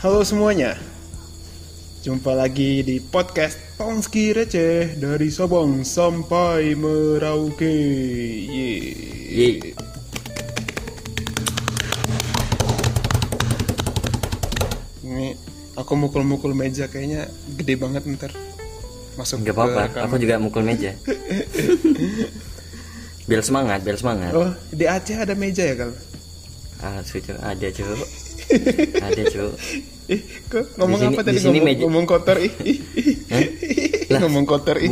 Halo semuanya Jumpa lagi di podcast Tongski Receh Dari Sabang sampai Merauke Yeay. Yeay. Ini aku mukul-mukul meja kayaknya gede banget ntar Masuk Gak apa-apa, aku juga mukul meja. biar semangat, biar semangat. Oh di Aceh ada meja ya kal? Ah, cuy, ada cuy. Ada cuy. Ih, kok ngomong apa tadi? ngomong, meja- ngomong kotor ih? Lah. ngomong kotor ih.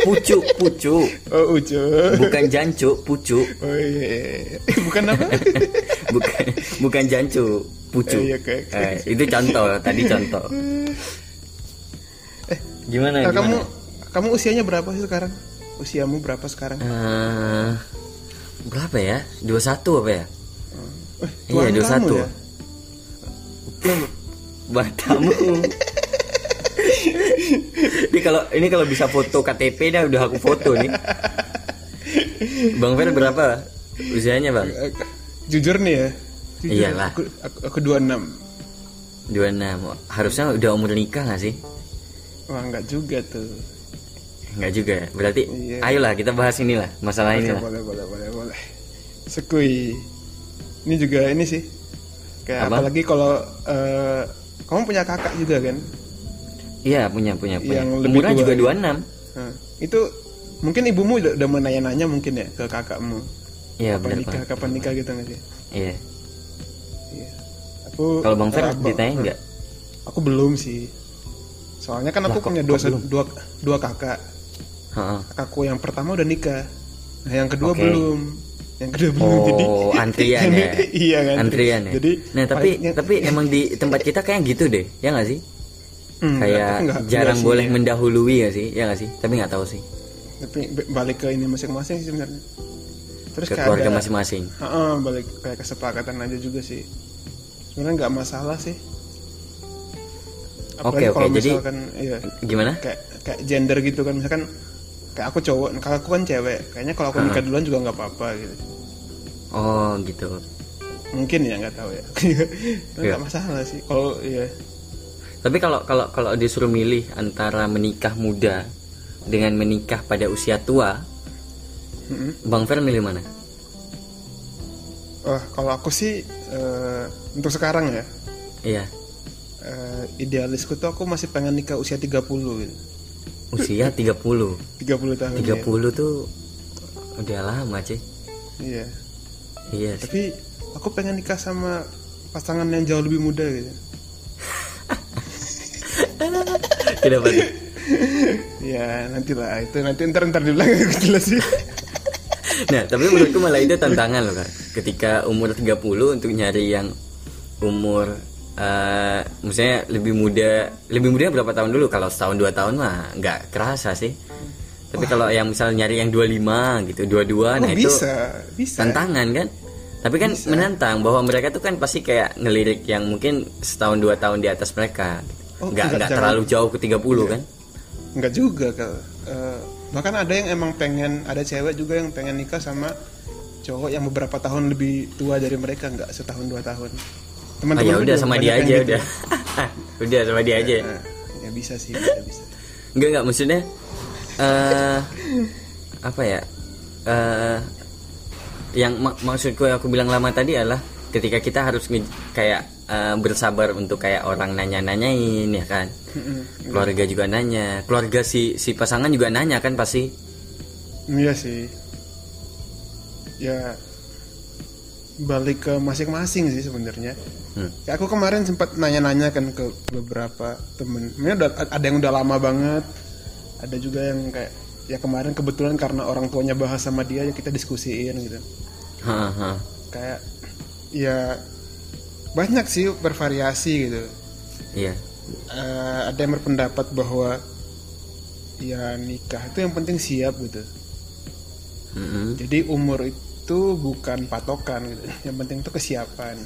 Pucu, pucu. Oh ucu. Bukan jancu, pucu. Oh iya. Bukan apa? Bukan bukan jancu, pucu. Eh, iya, oke. Eh, itu contoh, tadi contoh. Eh, Gimana, gimana? kamu kamu usianya berapa sih sekarang? Usiamu berapa sekarang? Eh, berapa ya? 21 apa ya? Eh, Iya, tuan 21. kamu ya? Batamu. ini kalau ini kalau bisa foto KTP dah udah aku foto nih. Bang Fer berapa usianya, Bang? Jujur nih ya. Jujur, Iyalah. Aku, aku, aku 26. 26. Harusnya udah umur nikah gak sih? Wah, enggak juga tuh. Enggak juga ya. Berarti Iya. ayolah kita bahas inilah, masalah ini boleh, boleh, boleh, boleh. Sekui. Ini juga ini sih. Kayak Apa? apalagi kalau eh, kamu punya kakak juga kan? Iya, punya punya punya. Yang lebih Umurnya tua juga gitu. 26. Nah, itu mungkin ibumu udah, udah menanya-nanya mungkin ya ke kakakmu. Iya, kapan nikah, kapan nikah gitu nggak sih? Iya. Iya. Aku Kalau Bang Fer ditanya enggak? Aku belum sih. Soalnya kan aku Lah, kok- punya kok dua, belum? dua dua kakak. Heeh. Kakakku yang pertama udah nikah. Nah, yang kedua Oke. belum. Yang kedua. Jadi Oh, antrian ya. iya kan. Antrian ya. Jadi nah, tapi paling- tapi emang di tempat kita kayak gitu deh. Ya nggak sih? Hmm, kayak tapi nggak- jarang nggak sih, boleh ya. mendahului ya sih? Ya nggak sih? Tapi nggak tahu sih. Tapi balik ke ini masing-masing sih sebenarnya. Terus Ke keluarga masing-masing. Heeh, balik kayak kesepakatan aja juga sih. Sebenarnya nggak masalah sih. Oke, oke, kalau jadi- misalkan iya, Gimana? kayak kayak gender gitu kan misalkan kayak aku cowok, kalau aku kan cewek, kayaknya kalau aku nikah duluan juga nggak apa-apa gitu. Oh, gitu. Mungkin ya nggak tahu ya. nggak Iya. masalah sih. Kalau iya Tapi kalau kalau kalau disuruh milih antara menikah muda dengan menikah pada usia tua, Mm-mm. Bang Fer milih mana? Wah, kalau aku sih eh, untuk sekarang ya Iya. eh, idealisku tuh aku masih pengen nikah usia 30 gitu. Usia 30. 30 tahun. 30 ya. tuh udah lama, Cih. Iya. Iya sih. Tapi aku pengen nikah sama pasangan yang jauh lebih muda gitu. Kenapa tuh? Ya nantilah itu nanti ntar ntar dibilang aku jelasin. Nah, tapi menurutku malah itu tantangan loh, Kak. Ketika umur 30 untuk nyari yang umur eh maksudnya lebih muda, lebih muda berapa tahun dulu? Kalau setahun dua tahun mah nggak kerasa sih. Tapi kalau yang misal nyari yang 25 gitu, 22 Oh, nah itu bisa, bisa. tantangan kan? Tapi kan menantang bahwa mereka tuh kan pasti kayak ngelirik yang mungkin setahun dua tahun di atas mereka. Oh, nggak nggak terlalu jauh ke 30 kan? Enggak juga kalau eh, bahkan ada yang emang pengen ada cewek juga yang pengen nikah sama cowok yang beberapa tahun lebih tua dari mereka nggak setahun dua tahun. Ah, Teman-teman ya aku udah juga sama dia aja gitu. udah. udah sama dia aja. Ya bisa sih, bisa bisa. Enggak enggak maksudnya eh apa ya? eh yang mak- maksudku yang aku bilang lama tadi adalah ketika kita harus kayak eh, bersabar untuk kayak orang nanya-nanyain ya kan. Keluarga juga nanya, keluarga si si pasangan juga nanya kan pasti. Iya sih. Ya balik ke masing-masing sih sebenarnya. Hmm. Ya, aku kemarin sempat nanya-nanya kan ke beberapa temen. Sebenarnya udah ada yang udah lama banget. Ada juga yang kayak ya kemarin kebetulan karena orang tuanya bahas sama dia ya kita diskusiin gitu. Haha. Kayak ya banyak sih bervariasi gitu. Iya. Eh, ada yang berpendapat bahwa ya nikah itu yang penting siap gitu. Mm-mm. Jadi umur itu bukan patokan gitu. Yang penting itu kesiapan.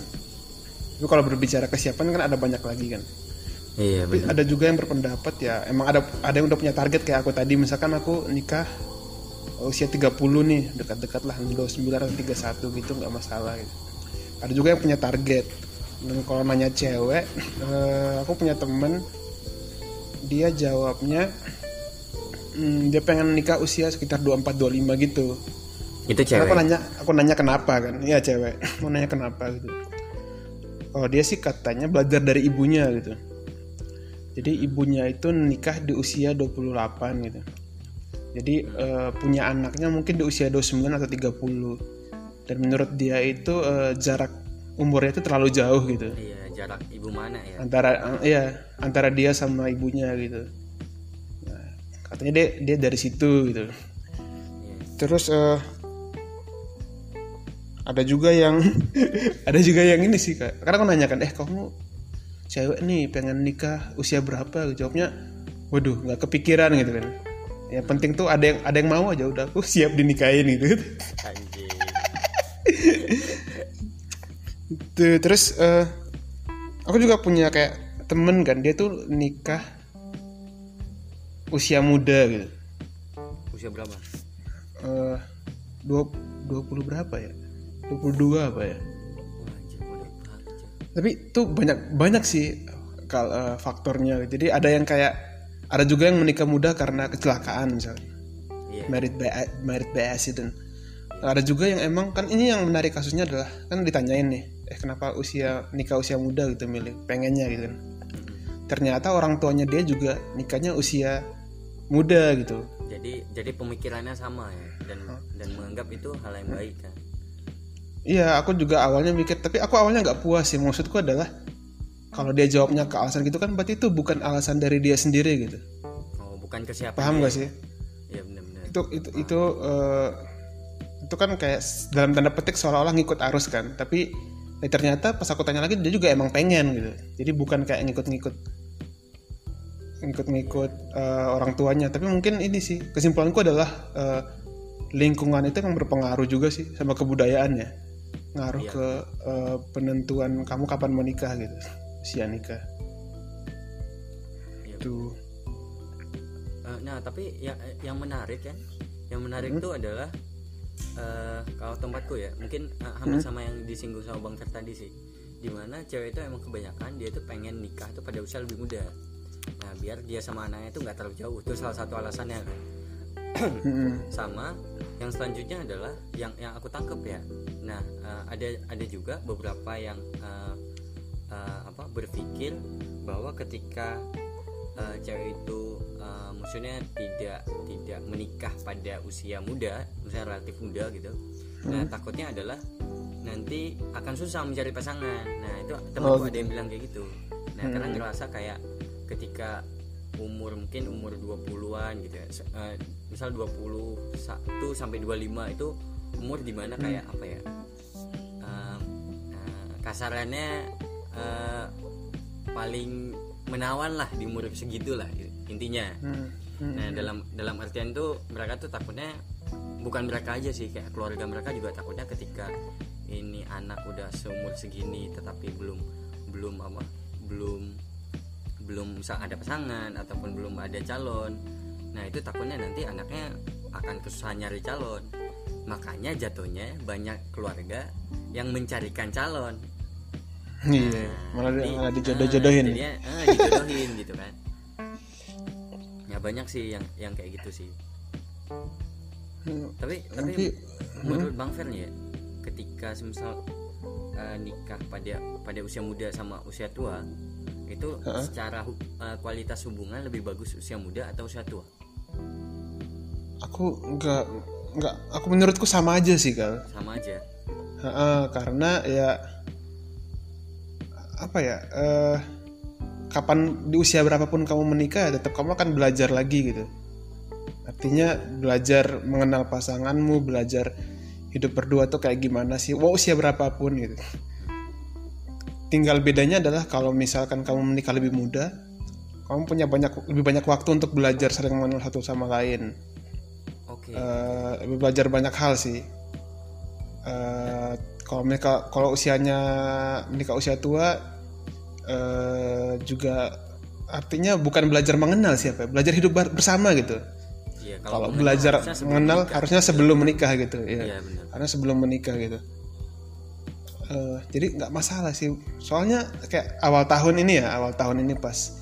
Tapi kalau berbicara kesiapan kan ada banyak lagi kan. Iya Tapi ada juga yang berpendapat ya emang ada ada yang udah punya target kayak aku tadi misalkan aku nikah usia 30 nih dekat-dekat lah 29 atau 31 gitu nggak masalah gitu. Ada juga yang punya target dan kalau nanya cewek eh, aku punya temen dia jawabnya hmm, dia pengen nikah usia sekitar 24-25 gitu Itu cewek. aku nanya aku nanya kenapa kan. Iya cewek. Mau nanya kenapa gitu. Kalau dia sih katanya belajar dari ibunya gitu. Jadi ibunya itu nikah di usia 28 gitu. Jadi eh, punya anaknya mungkin di usia 29 atau 30 dan menurut dia itu eh, jarak umurnya itu terlalu jauh gitu. Iya, jarak ibu mana ya? antara eh, iya antara dia sama ibunya gitu. Nah, katanya dia dia dari situ gitu. Iya. terus eh, ada juga yang ada juga yang ini sih kak. Karena aku nanyakan eh kamu cewek nih pengen nikah usia berapa? Jawabnya waduh nggak kepikiran gitu kan. Ya penting tuh ada yang ada yang mau aja udah aku siap dinikahin gitu. Anjir. Tuh, terus eh, aku juga punya kayak temen kan dia tuh nikah usia muda gitu. Usia berapa? eh dua dua puluh berapa ya 22 apa ya? Tapi tuh banyak banyak sih kal eh, faktornya. Jadi ada yang kayak ada juga yang menikah muda karena kecelakaan misalnya Iya. married by married by accident ada juga yang emang kan ini yang menarik kasusnya adalah kan ditanyain nih eh kenapa usia nikah usia muda gitu milih? Pengennya gitu kan. Ternyata orang tuanya dia juga nikahnya usia muda gitu. Jadi jadi pemikirannya sama ya dan dan menganggap itu hal yang baik kan. Iya, aku juga awalnya mikir, tapi aku awalnya nggak puas sih. Maksudku adalah kalau dia jawabnya ke alasan gitu kan berarti itu bukan alasan dari dia sendiri gitu. Oh, bukan ke siapa? Paham gak sih? Iya benar-benar. Itu itu itu eh, itu kan kayak dalam tanda petik seolah-olah ngikut arus kan. Tapi eh, ternyata pas aku tanya lagi dia juga emang pengen gitu. Jadi bukan kayak ngikut-ngikut ngikut-ngikut eh, orang tuanya. Tapi mungkin ini sih kesimpulanku adalah eh, lingkungan itu emang berpengaruh juga sih sama kebudayaannya. Ngaruh Iya. ke eh, penentuan kamu kapan menikah gitu. Usia nikah. Iya. Tuh. Eh, nah, tapi yang yang menarik kan, yang menarik itu adalah eh kalau tempatku ya, mungkin eh, hampir sama yang disinggung sama Bang Fer tadi sih. Di mana cewek itu emang kebanyakan dia tuh pengen nikah tuh pada usia lebih muda. Nah, biar dia sama anaknya tuh nggak terlalu jauh. Itu salah satu alasannya kan. Mm-mm. sama yang selanjutnya adalah yang yang aku tangkep ya nah eh, ada ada juga beberapa yang eh, eh, apa berpikir bahwa ketika eh, cewek itu eh, maksudnya tidak tidak menikah pada usia muda misalnya relatif muda gitu. Nah takutnya adalah nanti akan susah mencari pasangan. Nah itu temanku ada yang bilang kayak gitu. Nah karena ngerasa kayak ketika umur mungkin umur 20-an gitu ya eh, misal 21 sampai 25 itu umur di mana kayak apa ya? Em, eh, kasarannya eh, paling menawan lah di umur segitu lah intinya Mm. nah dalam dalam artian tuh mereka tuh takutnya bukan mereka aja sih kayak keluarga mereka juga takutnya ketika ini anak udah seumur segini tetapi belum belum apa belum belum ada pasangan ataupun belum ada calon. Nah itu takutnya nanti anaknya akan kesusahan nyari calon makanya jatuhnya banyak keluarga yang mencarikan calon. Iya, malah, Jadi, malah ah, dijodoh-jodohin. jadinya, ah, dijodohin gitu kan. Ya banyak sih yang yang kayak gitu sih. Hmm, tapi tapi menurut bang Fer nih ya ketika semisal eh, nikah pada pada usia muda sama usia tua itu secara hu- eh, kualitas hubungan lebih bagus usia muda atau usia tua? Aku nggak nggak aku menurutku sama aja sih kal. sama aja. Heeh, karena ya apa ya eh, kapan di usia berapapun kamu menikah tetap kamu akan belajar lagi gitu. Artinya belajar mengenal pasanganmu belajar hidup berdua tuh kayak gimana sih? Wow usia berapapun gitu. Tinggal bedanya adalah kalau misalkan kamu menikah lebih muda kamu punya banyak lebih banyak waktu untuk belajar saling mengenal satu sama lain oke Eh, lebih belajar banyak hal sih. Eh, kalau mereka kalau usianya menikah usia tua eh, juga artinya bukan belajar mengenal siapa, ya, belajar hidup bersama gitu. Iya, Kalau mengenal belajar harusnya mengenal menikah. harusnya sebelum menikah gitu, ya. Iya, benar. Karena sebelum menikah gitu. Eh, jadi nggak masalah sih soalnya kayak awal tahun ini ya awal tahun ini pas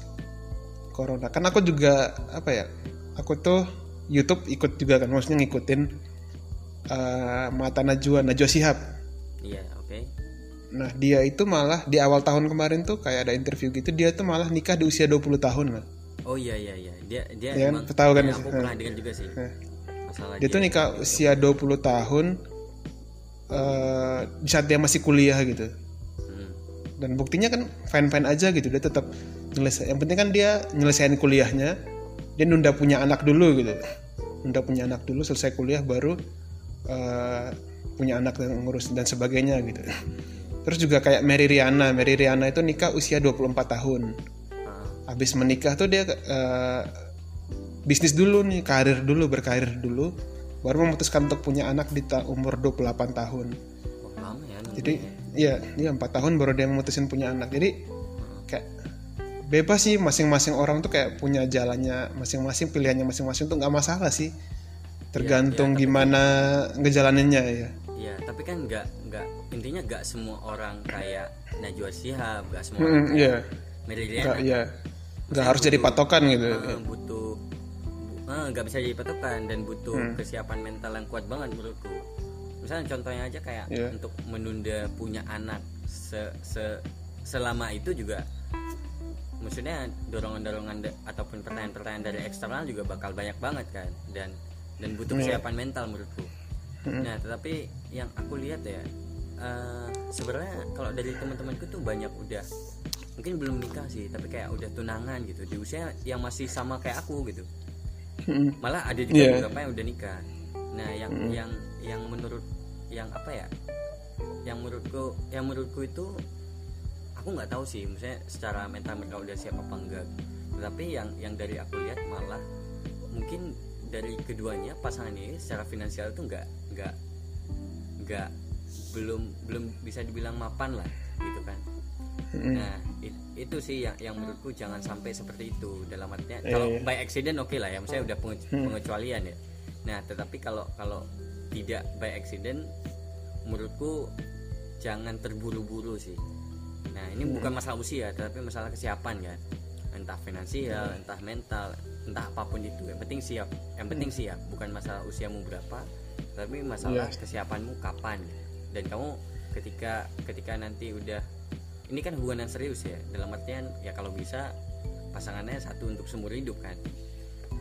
corona kan aku juga apa ya aku tuh YouTube ikut juga kan maksudnya ngikutin eh, mata Najwa Najwa Shihab. Iya oke. Nah dia itu malah di awal tahun kemarin tuh kayak ada interview gitu dia tuh malah nikah di usia 20 tahun lah oh iya iya iya. Dia dia Iya kan? emang Tahu kan? ya, ya? aku pernah dengar juga sih. Nah, masalah dia tuh nikah usia 20 tahun eh, di saat dia masih kuliah gitu. Hmm. dan buktinya kan fine aja gitu dia tetap nyelesain yang penting kan dia nyelesain kuliahnya dia nunda punya anak dulu gitu. Nunda punya anak dulu selesai kuliah baru eh, punya anak dan ngurus dan sebagainya gitu. Terus juga kayak Mary Riana. Mary Riana itu nikah usia 24 tahun. Ah, habis menikah tuh dia eh, bisnis dulu nih karir dulu berkarir dulu baru memutuskan untuk punya anak di ta- umur 28 tahun. Lama ya jadi iya iya empat tahun baru dia memutusin punya anak. Jadi kayak bebas sih masing-masing orang tuh kayak punya jalannya masing-masing pilihannya masing-masing tuh nggak masalah sih tergantung gimana ngejalaninnya ya Iya, tapi kan nggak nggak intinya nggak semua orang kayak Najwa Shihab, nggak semua Hmm, orang kayak iya Mary nggak nggak harus jadi patokan gitu eh, butuh nggak bisa jadi patokan dan butuh Hmm. kesiapan mental yang kuat banget menurutku. Misalnya contohnya aja kayak Iya. untuk menunda punya anak se, se- selama itu juga maksudnya dorongan-dorongan ataupun pertanyaan-pertanyaan dari eksternal juga bakal banyak banget kan dan dan butuh Iya. kesiapan mental menurutku. Nah, tetapi yang aku lihat ya eh, sebenarnya kalau dari teman-temanku tuh banyak udah mungkin belum nikah sih, tapi kayak udah tunangan gitu di usia yang masih sama kayak aku gitu. Malah ada juga Iya. beberapa yang udah nikah. Nah, yang yang yang menurut yang apa ya? Yang menurutku yang menurutku itu aku nggak tahu sih, misalnya secara mental mereka udah siap apa enggak. Tetapi yang yang dari aku lihat malah mungkin dari keduanya pasangan ini secara finansial itu nggak nggak nggak belum belum bisa dibilang mapan lah gitu kan. Nah it- itu sih yang yang menurutku jangan sampai seperti itu. Dalam artinya Iya, kalau iya. by accident oke lah ya misalnya udah pengecu- pengecualian ya. Nah tetapi kalau kalau tidak by accident menurutku jangan terburu-buru sih nah ini bukan masalah usia tetapi masalah kesiapan kan entah finansial entah mental entah apa pun itu. Yang penting siap. Yang penting siap. Bukan masalah usiamu berapa tapi masalah kesiapanmu kapan. Dan kamu ketika ketika nanti udah ini kan hubungan yang serius ya. Dalam artian ya kalau bisa pasangannya satu untuk seumur hidup kan.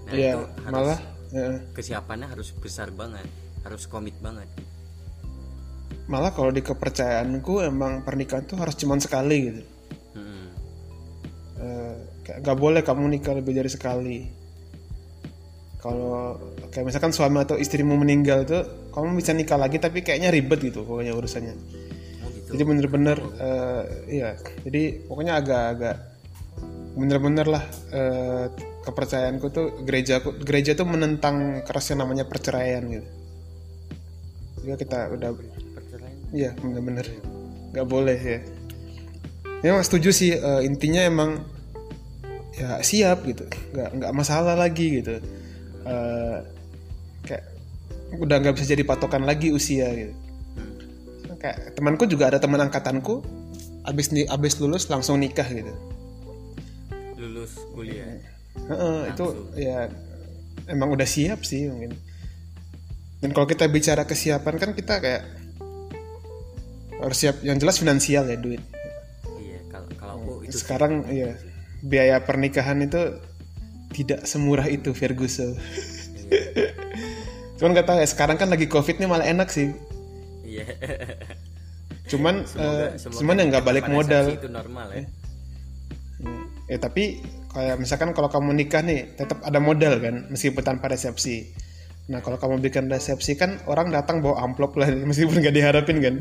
Nah Iya, itu harus malah ya, kesiapannya harus besar banget harus komit banget malah kalau di kepercayaanku emang pernikahan tuh harus cuman sekali gitu. Hmm. Eh, kayak nggak boleh kamu nikah lebih dari sekali. Kalau kayak misalkan suami atau istrimu meninggal tuh kamu bisa nikah lagi tapi kayaknya ribet gitu pokoknya urusannya. Oh gitu. Jadi bener-bener eh, iya. Jadi pokoknya agak-agak bener-bener lah eh, kepercayaanku tuh gereja gereja tuh menentang kerasnya namanya perceraian gitu. Jadi kita udah Iya bener-bener nggak boleh ya. Ya emang setuju sih eh, intinya emang ya siap gitu. Nggak nggak masalah lagi gitu. Eh, kayak udah nggak bisa jadi patokan lagi usia gitu. Kayak temanku juga ada teman angkatanku abis nih abis lulus langsung nikah gitu. Lulus kuliah? Heeh, itu ya emang udah siap sih mungkin. Dan kalau kita bicara kesiapan kan kita kayak harus siap. Yang jelas finansial ya duit. Iya kalau kalau aku itu sekarang ya biaya pernikahan itu tidak semurah itu Ferguson. Cuman nggak tahu ya sekarang kan lagi covid nih malah enak sih. Iya. Cuman Semoga- eh, semoga cuman yang nggak balik modal. itu normal ya. Ya tapi kayak misalkan kalau kamu nikah nih tetap ada modal kan meskipun tanpa resepsi. Nah kalau kamu bikin resepsi kan orang datang bawa amplop lah meskipun nggak diharapin kan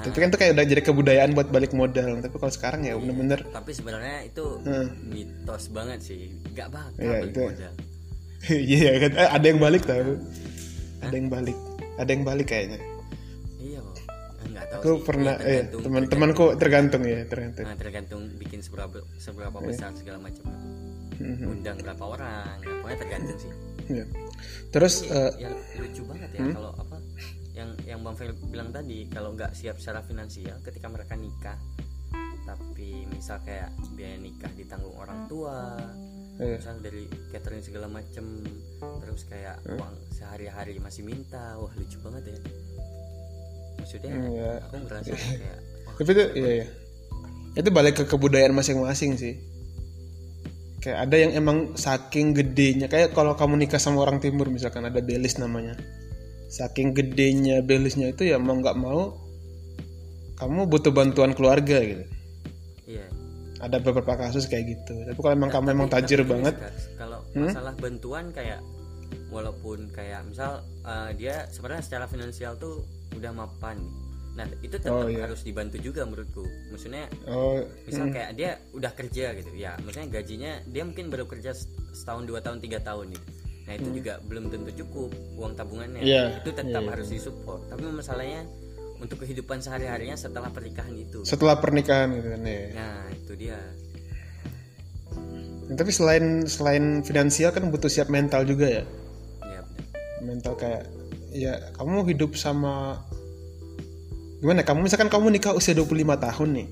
tapi kan itu kayak udah jadi kebudayaan buat balik modal tapi kalau sekarang ya bener-bener tapi sebenarnya itu mitos banget sih nggak bakal Iya, balik itu. modal iya kan Eh, ada yang balik tahu ada yang balik ada yang balik kayaknya iya kok nggak tahu aku sih pernah Ini eh teman-temanku tergantung ya tergantung Nah, tergantung bikin seberapa seberapa besar segala macam. Mhm. Undang berapa orang, ya, pokoknya tergantung sih. Ya. terus eh, Yang lucu banget Hmm? ya kalau apa? Yang yang bang Fel bilang tadi kalau nggak siap secara finansial ketika mereka nikah. Tapi misal kayak biaya nikah ditanggung orang tua Iya. misal dari catering segala macem terus kayak uang sehari-hari masih minta wah lucu banget ya. Maksudnya Iya. aku ngerasa kayak wah, tapi itu iya ya itu balik ke kebudayaan masing-masing sih. Kayak ada yang emang saking gedenya. Kayak kalau kamu nikah sama orang timur misalkan ada belis namanya saking gedenya belisnya itu ya mau nggak mau kamu butuh bantuan keluarga gitu iya ada beberapa kasus kayak gitu tapi kalau emang kamu emang Tapi- tajir tapi banget kalau Hmm? masalah bantuan kayak walaupun kayak misal eh, dia sebenarnya secara finansial tuh udah mapan nih. Nah, itu tetap Oh, iya. harus dibantu juga menurutku. Maksudnya oh misal kayak dia udah kerja gitu ya maksudnya gajinya dia mungkin baru kerja set- setahun dua tahun tiga tahun gitu nah itu juga belum tentu cukup uang tabungannya. Hmm. Iya, itu tetap iya, harus disupport. Tapi masalahnya untuk kehidupan sehari harinya setelah pernikahan itu. Setelah pernikahan gitu kan ya nah itu dia. Nah, tapi selain selain finansial kan butuh siap mental juga ya? Ya benar. Mental kayak ya kamu hidup sama gimana? Kamu misalkan kamu nikah usia 25 tahun nih.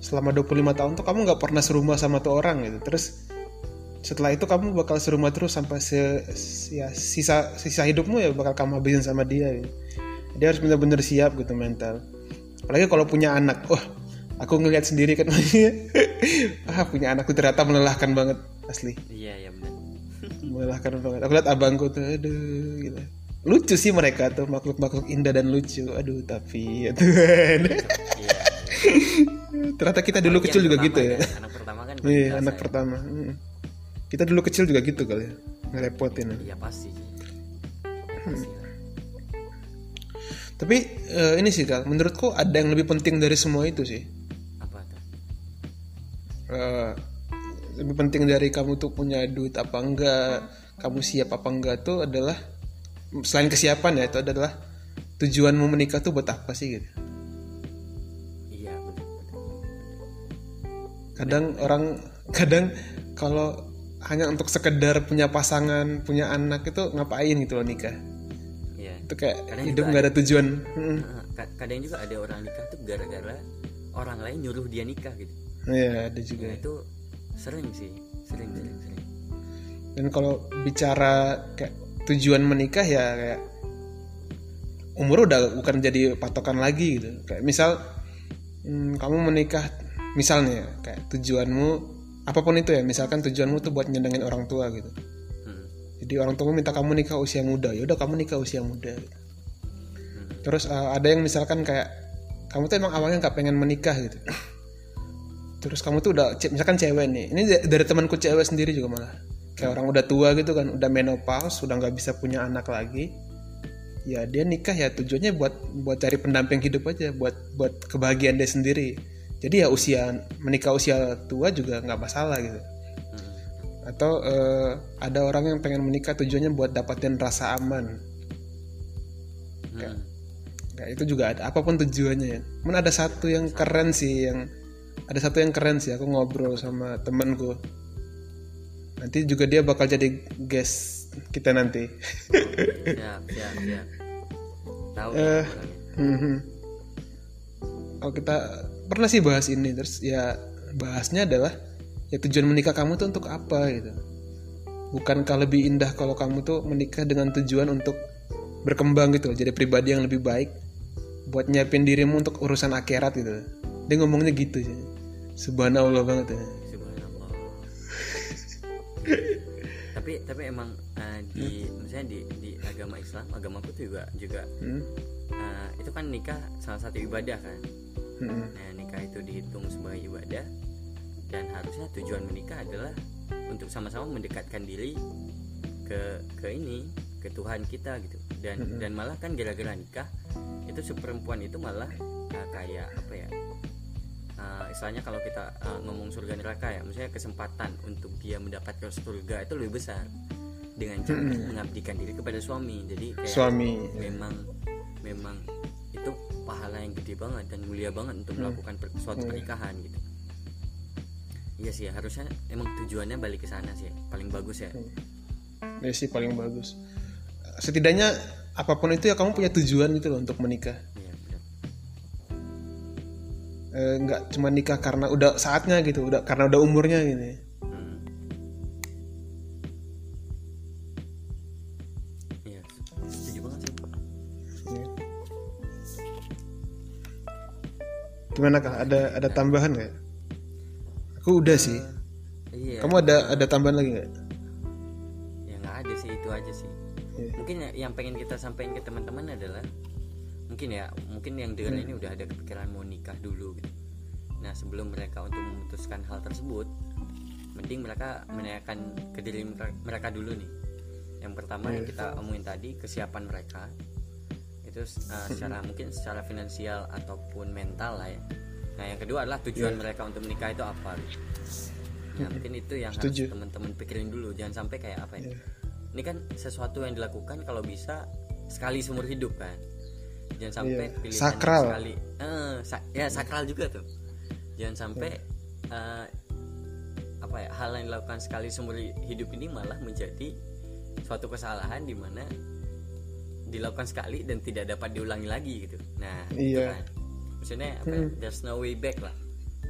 Selama 25 tahun tuh kamu nggak pernah serumah sama tuh orang gitu. Terus setelah itu kamu bakal serumah terus sampai se, ya, sisa sisa hidupmu ya bakal kamu habisin sama dia gitu. dia harus benar-benar siap gitu mental. Apalagi kalau punya anak wah aku ngelihat sendiri kan ah punya anak tuh ternyata melelahkan banget asli. Iya ya benar melelahkan banget. Aku lihat abangku tuh aduh gitu. Lucu sih mereka tuh makhluk-makhluk indah dan lucu. Aduh tapi ya Tuhan. Iya ternyata kita dulu Apalagi kecil juga gitu ya. kan, anak pertama kan iya anak kerasa pertama. Kita dulu kecil juga gitu kali ya ngerepotin ya. ya. iya pasti pasti lah. tapi eh, ini sih kak menurutku ada yang lebih penting dari semua itu sih apa tuh Eh, lebih penting dari kamu tuh punya duit apa enggak kamu siap apa enggak tuh adalah selain kesiapan ya itu adalah tujuanmu menikah tuh buat apa sih gitu iya benar benar kadang orang kadang kalau hanya untuk sekedar punya pasangan punya anak itu ngapain gitu loh nikah? Iya. Itu kayak Kadang hidup nggak ada tujuan. Ka- kadang juga ada orang nikah tuh gara-gara orang lain nyuruh dia nikah gitu. Iya ada juga. Nah, itu sering sih sering sering sering. Dan kalau bicara kayak tujuan menikah ya kayak umur udah bukan jadi patokan lagi gitu. Kayak misal hmm, kamu menikah misalnya ya, kayak tujuanmu apa pun itu ya misalkan tujuanmu tuh buat nyenengin orang tua gitu. Hmm, jadi orang tua minta kamu nikah usia muda ya udah kamu nikah usia muda. Gitu. hmm. terus eh, ada yang misalkan kayak kamu tuh emang awalnya nggak pengen menikah gitu. Terus kamu tuh udah misalkan cewek nih ini da- dari temanku cewek sendiri juga malah. Kayak orang udah tua gitu kan udah menopause udah nggak bisa punya anak lagi. Ya dia nikah ya tujuannya buat buat cari pendamping hidup aja buat buat kebahagiaan dia sendiri jadi ya usia menikah usia tua juga nggak masalah gitu Hmm. atau eh, ada orang yang pengen menikah tujuannya buat dapatin rasa aman Hmm. Itu juga ada apa pun tujuannya ya. Cuman ada satu yang keren sih yang ada satu yang keren sih aku ngobrol sama temenku. Nanti juga dia bakal jadi guest kita nanti. siap siap siap tahu. Mhm. Oh kita pernah sih bahas ini terus ya bahasnya adalah ya tujuan menikah kamu tuh untuk apa gitu. Bukankah lebih indah kalau kamu tuh menikah dengan tujuan untuk berkembang gitu, jadi pribadi yang lebih baik, buat nyiapin dirimu untuk urusan akhirat gitu. Dia ngomongnya gitu sih. Subhanallah banget ya. Subhanallah. tapi tapi emang eh, di misalnya di di agama Islam agamaku tuh juga juga Hmm? eh, itu kan nikah salah satu ibadah kan Hmm. nah nikah itu dihitung sebagai ibadah. Dan harusnya tujuan menikah adalah untuk sama-sama mendekatkan diri ke ke ini ke Tuhan kita gitu. Dan dan malah kan gara-gara nikah itu si perempuan itu malah eh, kayak apa ya eh, istilahnya kalau kita eh, ngomong surga neraka ya misalnya kesempatan untuk dia mendapatkan surga itu lebih besar. Dengan cara mengabdikan diri kepada suami. Jadi kayak Suami. memang memang yang gede banget dan mulia banget untuk melakukan per- suatu pernikahan gitu. Iya sih harusnya emang tujuannya balik ke sana sih paling bagus ya. Ya sih paling bagus. Setidaknya apa pun itu ya kamu punya tujuan gitu loh untuk menikah. Iya benar. Eh, nggak cuma nikah karena udah saatnya gitu udah karena udah umurnya gitu ya. Gimana kak ada ada tambahan nggak aku udah sih Iya. kamu ada ada tambahan lagi nggak Ya nggak ada sih itu aja sih. Iya. Mungkin ya- yang pengen kita sampaikan ke teman-teman adalah mungkin ya mungkin yang dengar Hmm. ini udah ada kepikiran mau nikah dulu gitu. Nah sebelum mereka untuk memutuskan hal tersebut, mending mereka menanyakan ke diri mereka, dulu nih. Yang pertama yang Iya. kita omongin tadi kesiapan mereka itu uh, secara mungkin secara finansial ataupun mental lah ya. Nah yang kedua adalah tujuan mereka untuk menikah itu apa? Nah mungkin itu yang harus Setuju. teman-teman pikirin dulu. Jangan sampai kayak apa ya? Iya. Ini kan sesuatu yang dilakukan kalau bisa sekali seumur hidup kan. Jangan sampai Iya. pilihan Sakral. sekali. Eh, sa- ya sakral juga tuh. Jangan sampai eh, apa ya hal yang dilakukan sekali seumur hidup ini malah menjadi suatu kesalahan di mana dilakukan sekali dan tidak dapat diulangi lagi gitu. Nah, Iya. kan. Maksudnya apa ya? There's no way back lah.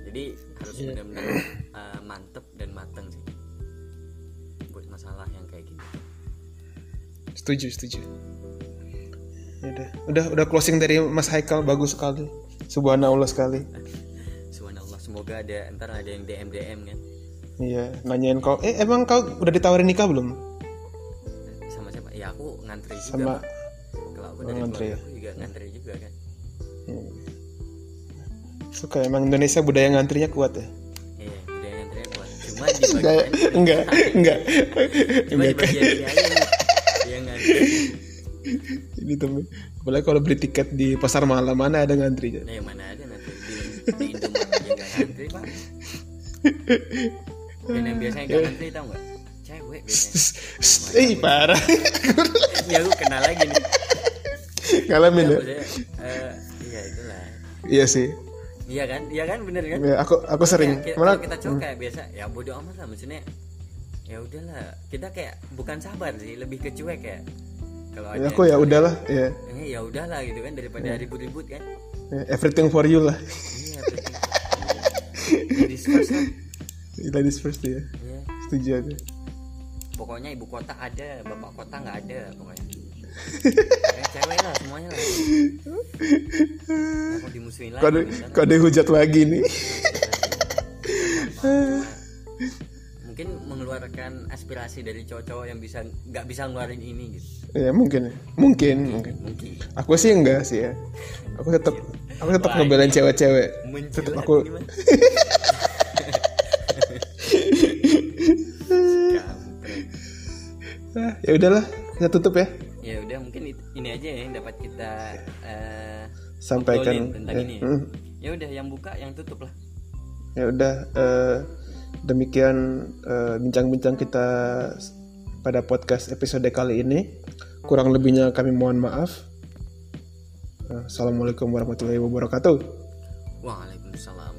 Jadi harus Iya. benar-benar eh, mantep dan mateng sih buat masalah yang kayak gini. setuju setuju Ya udah udah udah closing dari Mas Haikal bagus sekali subhanallah sekali Subhanallah, semoga ada ntar ada yang DM DM kan iya nanyain kau eh emang kau udah ditawarin nikah belum sama siapa? Ya aku ngantri juga. sama aku Oh, dari ngantri ya? juga ngantri juga kan. suka emang Indonesia budaya ngantrinya kuat ya Iya, budaya ngantrinya kuat. Cuma di enggak bagian enggak enggak cuma di bagian. Dia ngantri. ini temen apalagi kalau beli tiket di pasar malam mana ada ngantri Nah, yang mana ada nanti di, di Indomaret aja nggak ngantri pak. Dan yang biasanya nggak ngantri tau nggak? Cewek biasanya. eh parah Ini aku kenal lagi nih. Ngalamin ya? Maksudnya, eh, iya itulah. iya sih. Iya kan? Iya kan? Bener kan? ya, aku aku sering. Kayak- malah kalau kita cowok kayak biasa ya bodoh amat lah maksudnya ya udahlah. Kita kayak bukan sabar sih lebih ke cuek ya. Kalau ya, aku ya udahlah ya. Eh, ya udahlah gitu kan daripada ribut-ribut kan. Ya, everything for you lah. Iya ladies first lah. Ladies first ya. Iya. setuju aja pokoknya ibu kota ada bapak kota nggak ada Pokoknya cewek lah semuanya lah. Aku dimusuhin lagi kode kan. kode hujat lagi nih. Mungkin mengeluarkan aspirasi dari cowok-cowok yang bisa nggak bisa ngeluarin ini gitu. Ya mungkin. Mungkin mungkin mungkin. aku sih enggak sih ya. Aku tetap aku tetap ngebelain cewek-cewek. tetap aku ya udahlah kita tutup ya ini aja ya yang dapat kita eh, sampaikan. tentang ya, ini ya. hmm. ya udah yang buka yang tutup lah. Ya udah eh, demikian eh, bincang-bincang kita pada podcast episode kali ini. Kurang lebihnya kami mohon maaf. Assalamualaikum warahmatullahi wabarakatuh. Waalaikumsalam